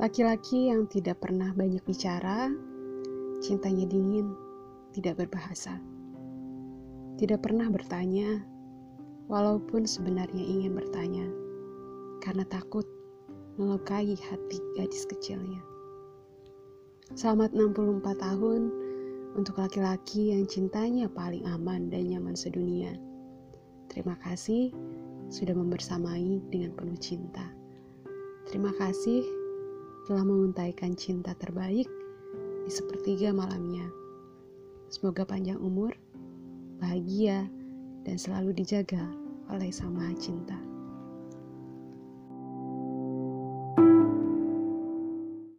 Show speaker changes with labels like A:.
A: Laki-laki yang tidak pernah banyak bicara, cintanya dingin, tidak berbahasa. Tidak pernah bertanya, walaupun sebenarnya ingin bertanya, karena takut melukai hati gadis kecilnya. Selamat 64 tahun untuk laki-laki yang cintanya paling aman dan nyaman sedunia. Terima kasih sudah membersamai dengan penuh cinta. Terima kasih telah menguntaikan cinta terbaik di sepertiga malamnya. Semoga panjang umur, bahagia, dan selalu dijaga oleh Sang Maha Cinta.